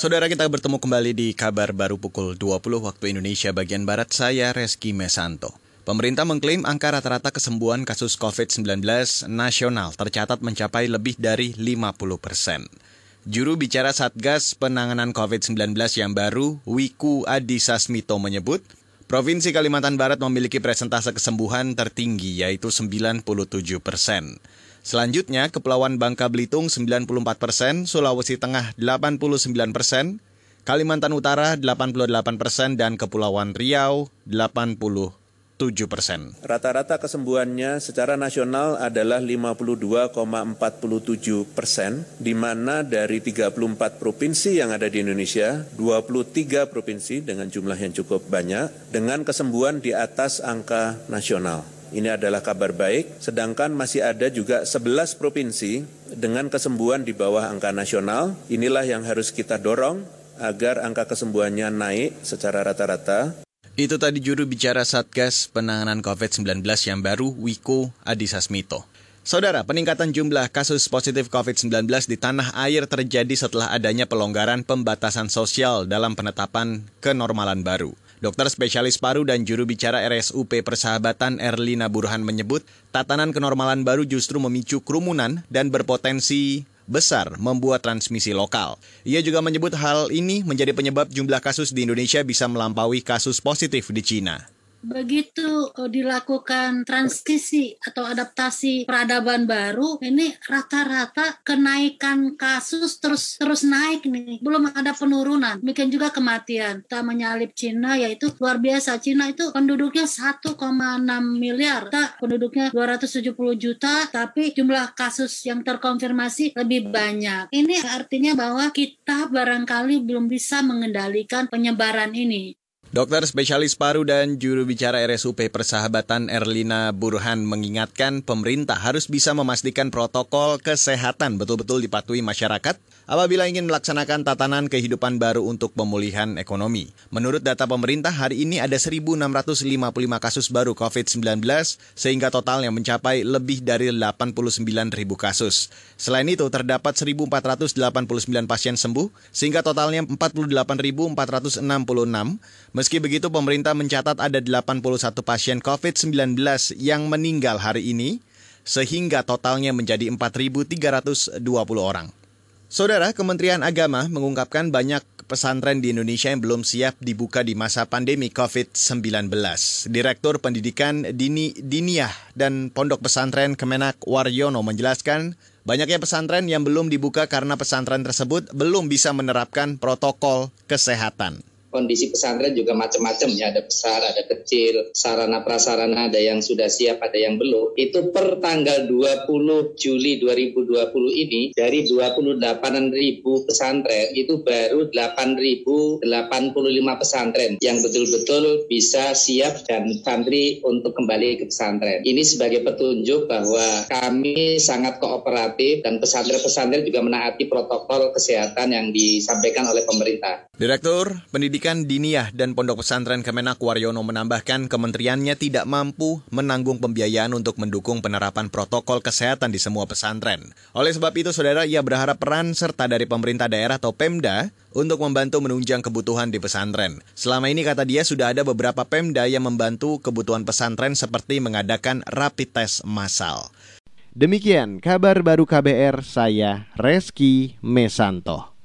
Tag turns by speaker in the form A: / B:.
A: Saudara kita bertemu kembali di kabar baru pukul 20 waktu Indonesia bagian Barat, saya Reski Mesanto. Pemerintah mengklaim angka rata-rata kesembuhan kasus COVID-19 nasional tercatat mencapai lebih dari 50 persen. Juru bicara Satgas Penanganan COVID-19 yang baru, Wiku Adhisa Smito menyebut, Provinsi Kalimantan Barat memiliki presentase kesembuhan tertinggi yaitu 97 persen. Selanjutnya, Kepulauan Bangka Belitung 94 persen, Sulawesi Tengah 89 persen, Kalimantan Utara 88 persen, dan Kepulauan Riau 87 persen.
B: Rata-rata kesembuhannya secara nasional adalah 52,47 persen, di mana dari 34 provinsi yang ada di Indonesia, 23 provinsi dengan jumlah yang cukup banyak, dengan kesembuhan di atas angka nasional. Ini adalah kabar baik, sedangkan masih ada juga 11 provinsi dengan kesembuhan di bawah angka nasional. Inilah yang harus kita dorong agar angka kesembuhannya naik secara rata-rata.
A: Itu tadi juru bicara Satgas Penanganan COVID-19 yang baru, Wiko Adhisa Smito. Saudara, peningkatan jumlah kasus positif COVID-19 di tanah air terjadi setelah adanya pelonggaran pembatasan sosial dalam penetapan kenormalan baru. Dokter spesialis paru dan juru bicara RSUP Persahabatan Erlina Burhan menyebut, tatanan kenormalan baru justru memicu kerumunan dan berpotensi besar membuat transmisi lokal. Ia juga menyebut hal ini menjadi penyebab jumlah kasus di Indonesia bisa melampaui kasus positif di Cina
C: begitu uh, dilakukan transisi atau adaptasi peradaban baru ini rata-rata kenaikan kasus terus terus naik nih. Belum ada penurunan demikian juga kematian. Kita menyalip Cina yaitu luar biasa. Cina itu penduduknya 1,6 miliar. Kita penduduknya 270 juta tapi jumlah kasus yang terkonfirmasi lebih banyak. Ini artinya bahwa kita barangkali belum bisa mengendalikan penyebaran ini
A: Dokter spesialis paru dan juru bicara RSUP Persahabatan Erlina Burhan mengingatkan pemerintah harus bisa memastikan protokol kesehatan betul-betul dipatuhi masyarakat apabila ingin melaksanakan tatanan kehidupan baru untuk pemulihan ekonomi. Menurut data pemerintah, hari ini ada 1.655 kasus baru COVID-19 sehingga totalnya mencapai lebih dari 89.000 kasus. Selain itu, terdapat 1.489 pasien sembuh sehingga totalnya 48.466 Meski begitu, pemerintah mencatat ada 81 pasien COVID-19 yang meninggal hari ini, sehingga totalnya menjadi 4.320 orang. Saudara, Kementerian Agama mengungkapkan banyak pesantren di Indonesia yang belum siap dibuka di masa pandemi COVID-19. Direktur Pendidikan Dini Diniah dan Pondok Pesantren Kemenak Waryono menjelaskan, banyaknya pesantren yang belum dibuka karena pesantren tersebut belum bisa menerapkan protokol kesehatan
D: kondisi pesantren juga macam-macam ya. Ada besar ada kecil sarana prasarana ada yang sudah siap ada yang belum. Itu per tanggal 20 Juli 2020 ini dari 28 ribu pesantren itu baru 8.085 pesantren yang betul-betul bisa siap dan santri untuk kembali ke pesantren. Ini sebagai petunjuk bahwa kami sangat kooperatif dan pesantren-pesantren juga menaati protokol kesehatan yang disampaikan oleh pemerintah.
A: Direktur Pendidikan Pendidikan Diniyah dan Pondok Pesantren Kemenak Waryono menambahkan kementeriannya tidak mampu menanggung pembiayaan untuk mendukung penerapan protokol kesehatan di semua pesantren. Oleh sebab itu, saudara, ia berharap peran serta dari pemerintah daerah atau Pemda untuk membantu menunjang kebutuhan di pesantren. Selama ini kata dia sudah ada beberapa Pemda yang membantu kebutuhan pesantren seperti mengadakan rapid test massal. Demikian kabar baru KBR saya Reski Mesanto.